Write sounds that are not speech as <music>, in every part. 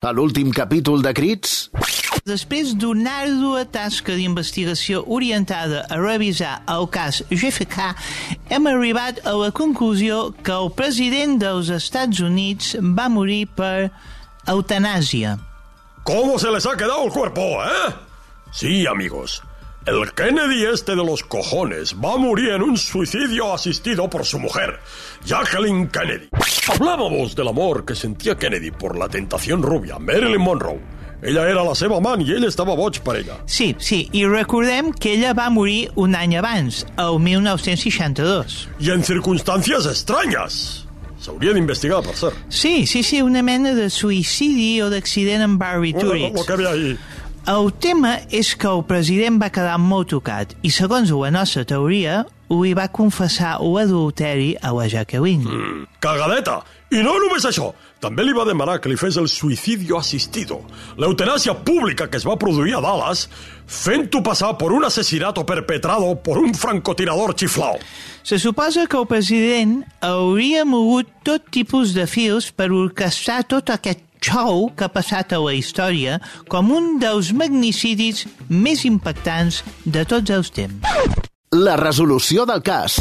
A l'últim capítol de Crits... Després d'una àrdua tasca d'investigació orientada a revisar el cas GFK, hem arribat a la conclusió que el president dels Estats Units va morir per eutanàsia. ¿Cómo se les ha quedado el cuerpo, eh? Sí, amigos. El Kennedy este de los cojones va a morir en un suicidio asistido por su mujer, Jacqueline Kennedy. Hablábamos del amor que sentía Kennedy por la tentación rubia, Marilyn Monroe. Ella era la seva amant i ell estava boig per ella. Sí, sí, i recordem que ella va morir un any abans, el 1962. I en circumstàncies estranyes. S'hauria d'investigar, per cert. Sí, sí, sí, una mena de suïcidi o d'accident amb Lo, lo barbitúrics. que havia ahí. El tema és que el president va quedar molt tocat i, segons la nostra teoria, li va confessar l'adulteri a la Jacqueline. Cagadeta! I no només això, també li va demanar que li fes el suïcidio assistido, l'eutanàsia pública que es va produir a Dallas, fent-ho passar per un asesinato perpetrado por un francotirador chiflao. Se suposa que el president hauria mogut tot tipus de fils per orquestrar tot aquest show que ha passat a la història com un dels magnicidis més impactants de tots els temps. La resolució del cas.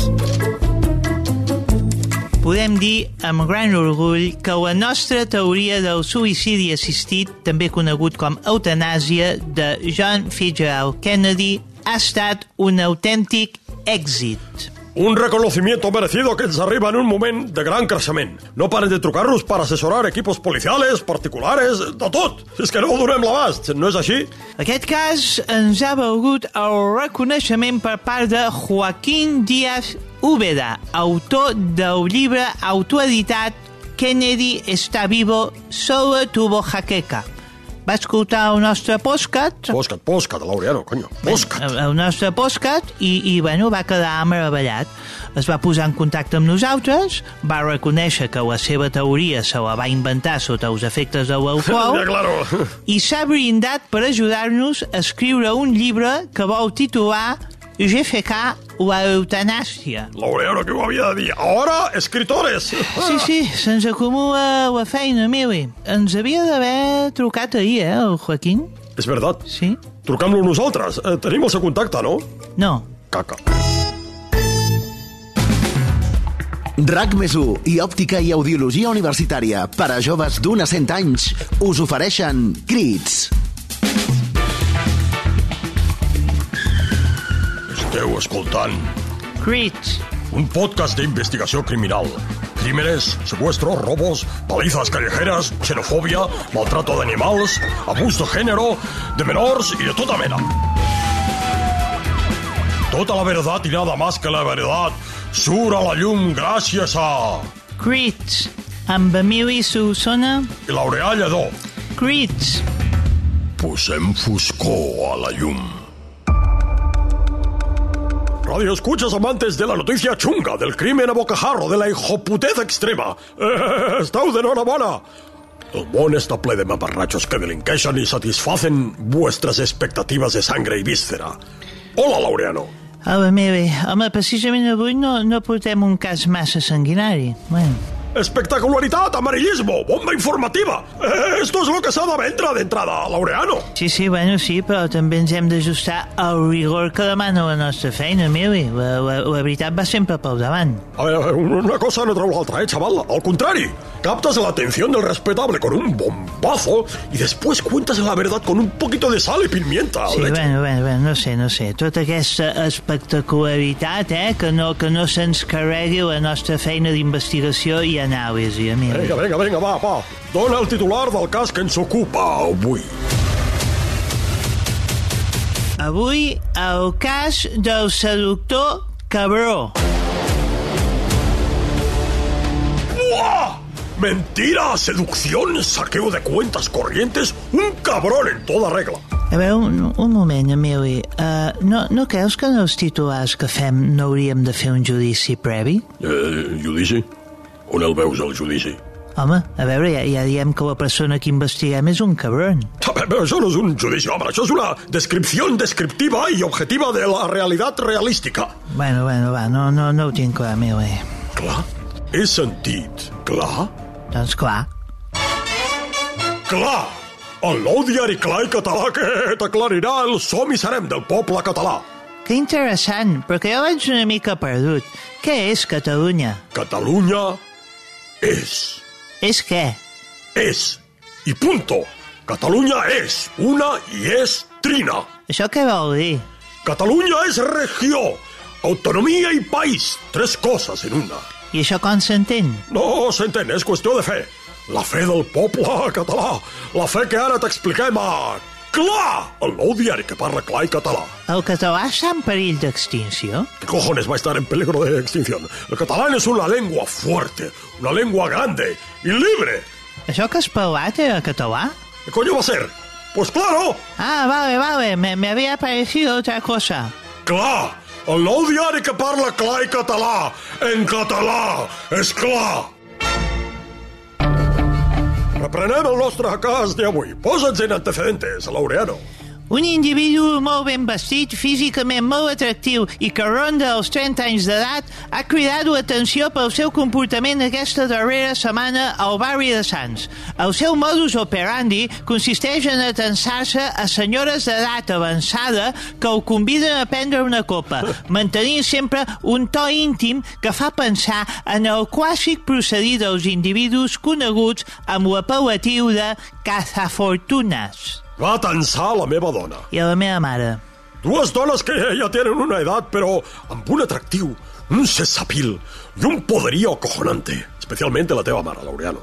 Podem dir amb gran orgull que la nostra teoria del suïcidi assistit, també conegut com eutanàsia, de John Fitzgerald Kennedy, ha estat un autèntic èxit. Un reconocimiento merecido que ens arriba en un moment de gran creixement. No paren de trucar-nos per assessorar equipos policiales, particulares, de tot. És que no donem l'abast, no és així? Aquest cas ens ha valgut el reconeixement per part de Joaquín Díaz Úbeda, autor del llibre autoeditat Kennedy está vivo, solo tuvo jaqueca. Va escoltar el nostre postcat, Postcat, postcat, Laureano, coño. Postcat. el, el nostre postcat i, i bueno, va quedar meravellat. Es va posar en contacte amb nosaltres, va reconèixer que la seva teoria se la va inventar sota els efectes de l'alcohol <laughs> Ja, claro. i s'ha brindat per ajudar-nos a escriure un llibre que vol titular GFK, la eutanàsia. Laureano, que ho havia de dir. Ahora, escritores. Sí, sí, se'ns acumula la feina, Mili. Ens havia d'haver trucat ahir, eh, el Joaquín? És veritat. Sí? Trucam-lo nosaltres. Eh, tenim el seu contacte, no? No. Caca. RAC més i òptica i audiologia universitària per a joves d'un a 100 anys us ofereixen Crits. Esteu escoltant Crits. un podcast d'investigació criminal. Crímenes, secuestros, robos, palizas callejeras, xenofòbia, maltrato d'animals, abús de género, de menors i de tota mena. Tota la verdad y nada más que la verdad surt a la llum gràcies a... Crits. Amb Emili Solsona. Laureà Lledó. Crits. Posem foscor a la llum. Radio escuchas amantes de la noticia chunga, del crimen a bocajarro, de la hijoputez extrema. Eh, esteu d'enhorabona. El món està ple de mamarratxos que delinqueixen i satisfacen vuestras expectatives de sangre i víscera. Hola, Laureano. Hola, Mili. Home, precisament avui no, no portem un cas massa sanguinari. Bueno, Espectacularidad, amarillismo, bomba informativa. Eh, esto es lo que s'ha de vendre d'entrada, Laureano. sí, sí, bueno, sí, però també ens hem d'ajustar al rigor que demana la nostra feina, Mili. La, la, la veritat va sempre pel davant. A ver, una cosa no treu l'altra, eh, chaval? Al contrario, captas la atención del respetable con un bombazo y después cuentas la verdad con un poquito de sal y pimienta. Sí, leche. bueno, bueno, bueno, no sé, no sé. Tota aquesta espectacularitat, eh, que no, que no se'ns carregui la nostra feina d'investigació i anàlisi, Emili. Vinga, vinga, vinga, va, va. Dona el titular del cas que ens ocupa avui. Avui, el cas del seductor Cabró. ¡Buah! Mentira, seducción, saqueo de cuentas corrientes, un cabrón en toda regla. A veure, un, un moment, Emili. Uh, no, no creus que en els titulars que fem no hauríem de fer un judici previ? Eh, judici? On el veus, el judici? Home, a veure, ja, ja diem que la persona que investiguem és un cabron. Però això no és un judici, home, això és una descripció descriptiva i objetiva de la realitat realística. Bueno, bueno, va, no, no, no ho tinc clar, Emili. Clar? He sentit clar? Doncs clar. Clar! El nou diari clar i català que t'aclarirà el som i serem del poble català. Que interessant, perquè jo vaig una mica perdut. Què és Catalunya? Catalunya és. És què? És. I punto. Catalunya és una i és trina. Això què vol dir? Catalunya és regió, autonomia i país. Tres coses en una. I això com s'entén? No s'entén, és qüestió de fe. La fe del poble català. La fe que ara t'expliquem a Clar, el nou diari que parla clar i català. El català està en perill d'extinció? ¿Qué cojones va a estar en peligro de extinción? El catalán es una lengua fuerte, una lengua grande y libre. Això que has parlat era català? ¿Qué coño va a ser? Pues claro, Ah, vale, vale, me, me había parecido otra cosa. clar. El nou diari que parla clar i català. En català, és clar. Reprenem el nostre cas d'avui. Posa'ns en antecedentes, Laureano. Un individu molt ben vestit, físicament molt atractiu i que ronda els 30 anys d'edat ha cridat l'atenció pel seu comportament aquesta darrera setmana al barri de Sants. El seu modus operandi consisteix en atensar-se a senyores d'edat avançada que el conviden a prendre una copa, <laughs> mantenint sempre un to íntim que fa pensar en el clàssic procedir dels individus coneguts amb l'apel·latiu de cazafortunes. Va tensar la meva dona. I a la meva mare. Dues dones que ja tenen una edat, però amb un atractiu, un sesapil i un poderío acojonante. Especialmente la teva mare, Laureano.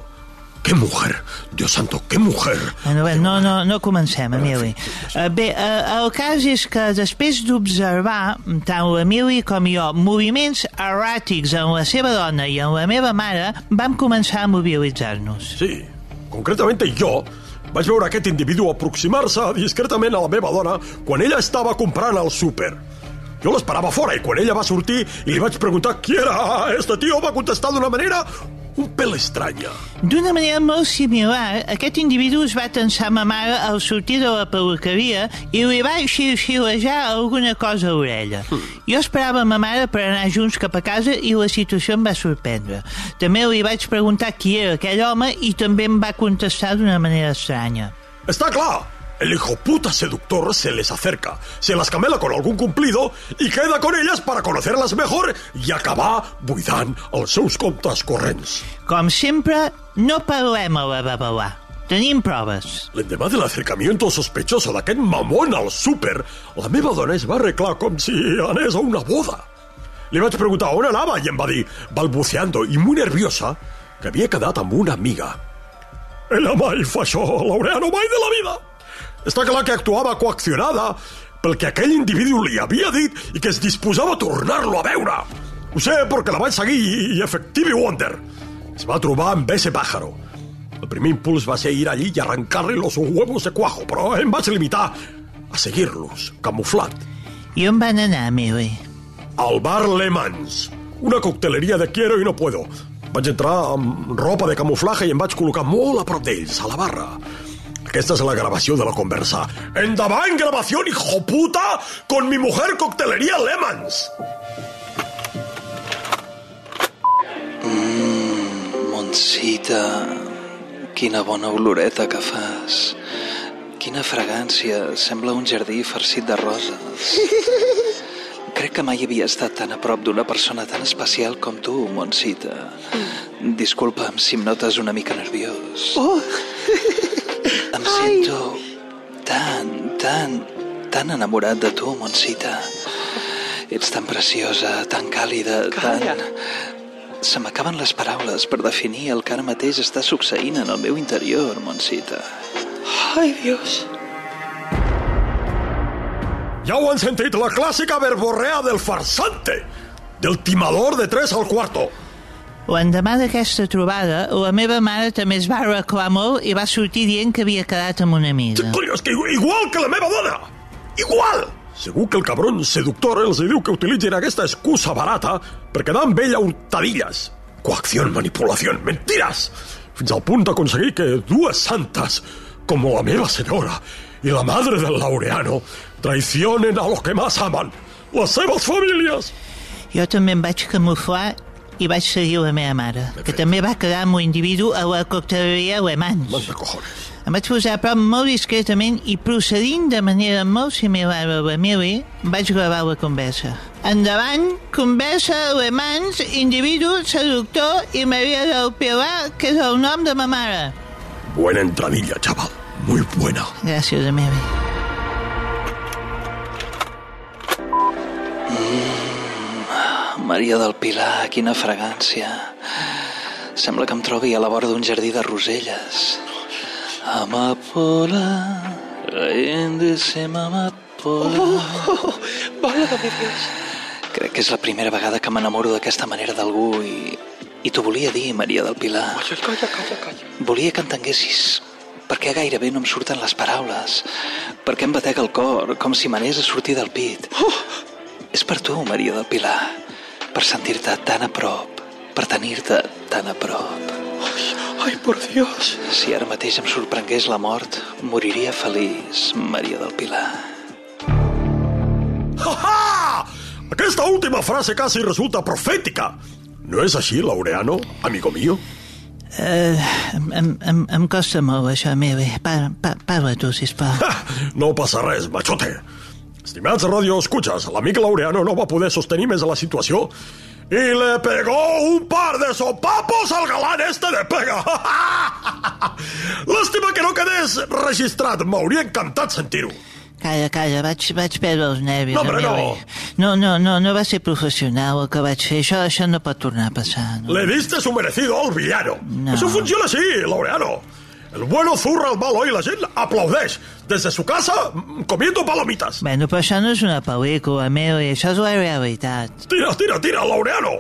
¡Qué mujer! Dios santo, qué mujer! Bueno, bé, no, no, no comencem, Emili. Uh, bé, uh, el cas és que després d'observar, tant l'Emili com jo, moviments erràtics en la seva dona i en la meva mare, vam començar a mobilitzar-nos. Sí, concretamente jo vaig veure aquest individu aproximar-se discretament a la meva dona quan ella estava comprant al súper. Jo l'esperava fora i quan ella va sortir i li vaig preguntar qui era, este tio va contestar d'una manera un pèl estranya. D'una manera molt similar, aquest individu es va tensar ma mare al sortir de la peluqueria i li va xiuxiuejar alguna cosa a l'orella. Jo esperava ma mare per anar junts cap a casa i la situació em va sorprendre. També li vaig preguntar qui era aquell home i també em va contestar d'una manera estranya. Está claro. El hijo puta seductor se les acerca, se las camela con algún cumplido y queda con ellas para conocerlas mejor y acabar buidant els seus comptes corrents. Com sempre, no parlem a la babalà. Tenim proves. L'endemà de l'acercamiento sospechoso d'aquest mamón al súper, la meva dona es va arreglar com si anés a una boda. Li vaig preguntar on anava i em va dir, balbuceando i muy nerviosa, que havia quedat amb una amiga. Ella mai fa això, Laureano, mai de la vida! Està clar que actuava coaccionada pel que aquell individu li havia dit i que es disposava a tornar-lo a veure. Ho sé perquè la vaig seguir i Effective Wonder. Es va trobar amb ese pájaro. El primer impuls va ser ir allí i arrancar-li los huevos de cuajo, però em vaig limitar a seguir-los, camuflat. I on van anar, Emili? Al bar Le Mans, una cocteleria de quiero i no puedo. Vaig entrar amb ropa de camuflatge i em vaig col·locar molt a prop d'ells, a la barra. Aquesta és la gravació de la conversa. Endavant, gravació, hijo puta, con mi mujer coctelería Lemans. Montsita, quina bona oloreta que fas. Quina fragància, sembla un jardí farcit de roses. Crec que mai havia estat tan a prop d'una persona tan especial com tu, Montsita. Disculpa'm si em notes una mica nerviós. Oh, Em sento tan, tan, tan enamorat de tu, Montsita. Ets tan preciosa, tan càlida, Calla. tan... Se m'acaben les paraules per definir el que ara mateix està succeint en el meu interior, Montsita. ay Dios. Ja ho han sentit, la clàssica verborrea del farsante, del timador de 3 al cuarto. L'endemà d'aquesta trobada, la meva mare també es va arreglar molt i va sortir dient que havia quedat amb una amiga. És que igu- igual que la meva dona! Igual! Segur que el cabron seductor els diu que utilitzin aquesta excusa barata per quedar amb ella hurtadilles. Coacció, manipulació, mentiras! Fins al punt d'aconseguir que dues santes, com la meva senyora i la madre del Laureano, traicionen a los que más aman, les seves famílies. Jo també em vaig camuflar i vaig seguir la meva mare, que també va quedar amb un individu a la cocteleria Le Mans. Manda cojones. Em vaig posar a prop molt discretament i procedint de manera molt similar a l'Emili, vaig gravar la conversa. Endavant, conversa alemans, individu, seductor i Maria del Pilar, que és el nom de ma mare. Buena entradilla, chaval. Muy buena. Gràcies, Emili. Maria del Pilar, quina fragància. Sembla que em trobi a la vora d'un jardí de roselles. Amapola, índice amapola. Oh, válgame Dios. Crec que és la primera vegada que m'enamoro d'aquesta manera d'algú i, i t'ho volia dir, Maria del Pilar. Calla, calla, calla, calla. Volia que entenguessis perquè gairebé no em surten les paraules, perquè em batega el cor com si m'anés a sortir del pit. Oh, És per tu, Maria del Pilar, per sentir-te tan a prop, per tenir-te tan a prop. ay, ay, por Dios. Si ara mateix em sorprengués la mort, moriria feliç, Maria del Pilar. ¡Ja, ja! Aquesta última frase casi resulta profética. ¿No es así, Laureano, amigo mío? Uh, em, em, em, costa molt, això, Emili. Parla, pa, parla tu, sisplau. Ja, no passa res, machote. Estimats radio escuchas, l'amic Laureano no va poder sostenir més la situació i le pegó un par de sopapos al galán este de pega. <laughs> Lástima que no quedés registrat, m'hauria encantat sentir-ho. Calla, calla, vaig, vaig perdre els nervis, No, hombre, no. No, no, no, no va ser professional el que vaig fer. Això, això no pot tornar a passar. No? Le diste su merecido al villano. No. Eso funciona así, Laureano. El bueno zurra al malo y la gent aplaudeix desde su casa mm, comiendo palomitas. Bueno, però això no és una pel·lícula, Emili. Això és la realitat. Tira, tira, tira, Laureano.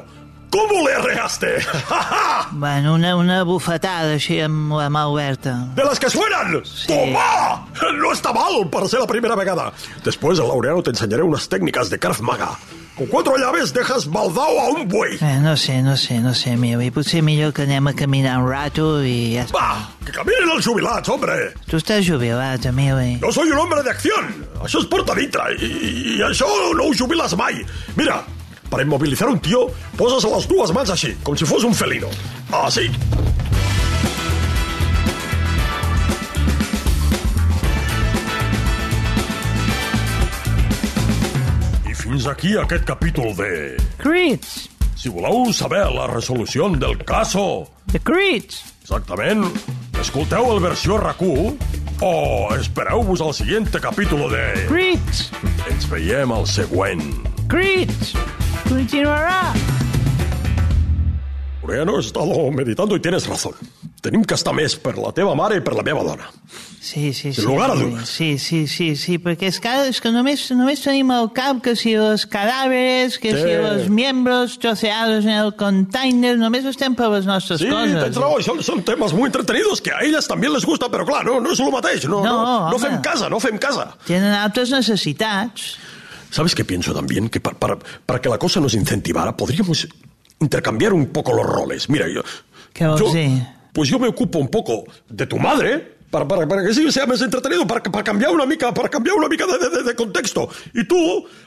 ¿Cómo le arreaste? <laughs> Bueno, una, una bufetada així amb la mà oberta. ¡De las que suenan! ¡Toma! No está mal para ser la primera vegada. Después, Laureano, te enseñaré unas técnicas de Krav Maga. Con cuatro llaves dejas baldao a un buey. Eh, no sé, no sé, no sé, Emili. Potser millor que anem a caminar un rato i ja està. Va, que caminen els jubilats, hombre. Tu estàs jubilat, Emili. Yo soy un hombre de acción. Això és portaditra i, i això no ho jubiles mai. Mira, para inmovilizar un tío, poses les dues mans així, com si fos un felino. Així. I fins aquí aquest capítol de... Crits! Si voleu saber la resolució del caso The Crits! Exactament. Escolteu el versió RAC1 o espereu-vos al siguiente capítol de... Crits! Ens veiem al següent. Crits! Continuarà! Laureano, he estado meditando y tienes razón. Tenim que estar més per la teva mare i per la meva dona. Sí, sí, sí. Lugar a sí, dudas. Sí, sí, sí, sí, perquè és que, és que només, només tenim al cap que si los cadáveres, que Sí. si los miembros troceados en el container, només estem per les nostres Sí, coses. tens raó, són, són temes muy entretenidos que a elles també les gusta, però clar, no, no és el mateix. No, No, no, no fem casa, no fem casa. Tenen altres necessitats. ¿Sabes qué pienso también? Que para, para, para que la cosa nos incentivara, podríamos intercambiar un poco los roles. Mira, yo... ¿Qué a decir? Pues yo me ocupo un poco de tu madre, para, para, para que sí sea más entretenido, para, para canviar una mica, para canviar una mica de, de, de, contexto. I tu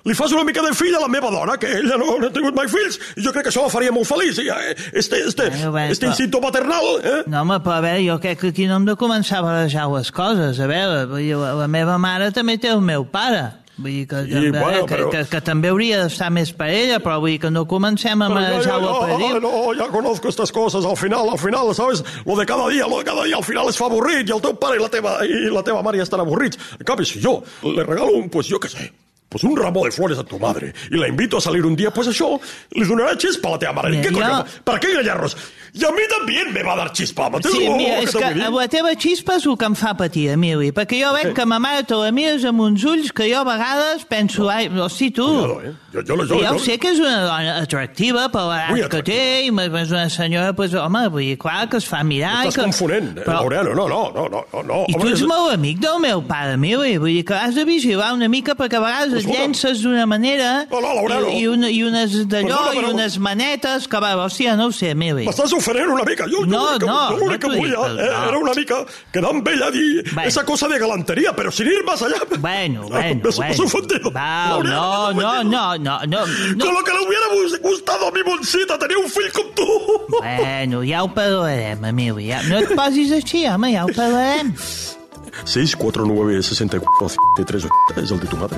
li fas una mica de fill a la meva dona, que ella no, no ha tingut mai fills, i jo crec que això la faria molt feliç. I, eh, este, este, Bueno, bueno, este però- instinto maternal, eh? No, home, però a veure, jo crec que aquí no hem de començar a barrejar les coses. A veure, la, la meva mare també té el meu pare. Vull dir que, Sí, també, bueno, que, però- que, que, també hauria d'estar més per ella, però vull dir que no comencem a ya, per ya, dir. no, ya conozco estas cosas. Al final, al final, ¿sabes? Lo de cada día, lo de cada día, al final es fa avorrit i el teu pare i la teva, i la teva mare ja estan avorrits. En canvi, si jo le regalo un, pues yo qué sé, pues un ramo de flores a tu madre y la invito a salir un día, pues això li donarà xispa a la teva mare. Mira, ¿Qué jo- coño? ¿Para qué engañarnos? Y a mí también me va a dar chispa. ¿m'entens? Sí, Oh, mira, és que dir? la teva xispa és el que em fa patir, Emili, perquè jo veig que ma mare te la mires amb uns ulls que jo a vegades penso, ai, hosti, tu... Cuidado, eh? Jo, jo, jo, ja jo, ho sé que és una dona atractiva per l'edat que té, i és una senyora, pues, home, vull dir, clar, que es fa mirar... i Estàs que... confonent, eh, Laureano. No, no, no, no, no. no. I tu Home, ets és- molt amic del meu pare, Emili, vull dir que has de vigilar una mica perquè a vegades et llences d'una manera Hola, Laurero. i, i, una, i unes d'allò Perdona, i però- unes manetes que va, hòstia, no ho sé, Mili. M'estàs ofenent una mica. Jo, No, jo, no, jo, no l'únic que t'ho dic, volia eh, no. era una mica quedar amb ella a dir Bueno. esa cosa de galantería, pero sin ir más allá. Bueno, Ah, bueno, me has bueno. ofendido. Va, Laureano, no, me has no, ofendido. no, no, no, no. Con lo que le hubiera gus- gustado a mi Monsita tenir un fill com tu. Bueno, ja ho parlarem, Emili. Ja... No et posis així, home, ja ho parlarem. 649 64 53 és el de tu madre.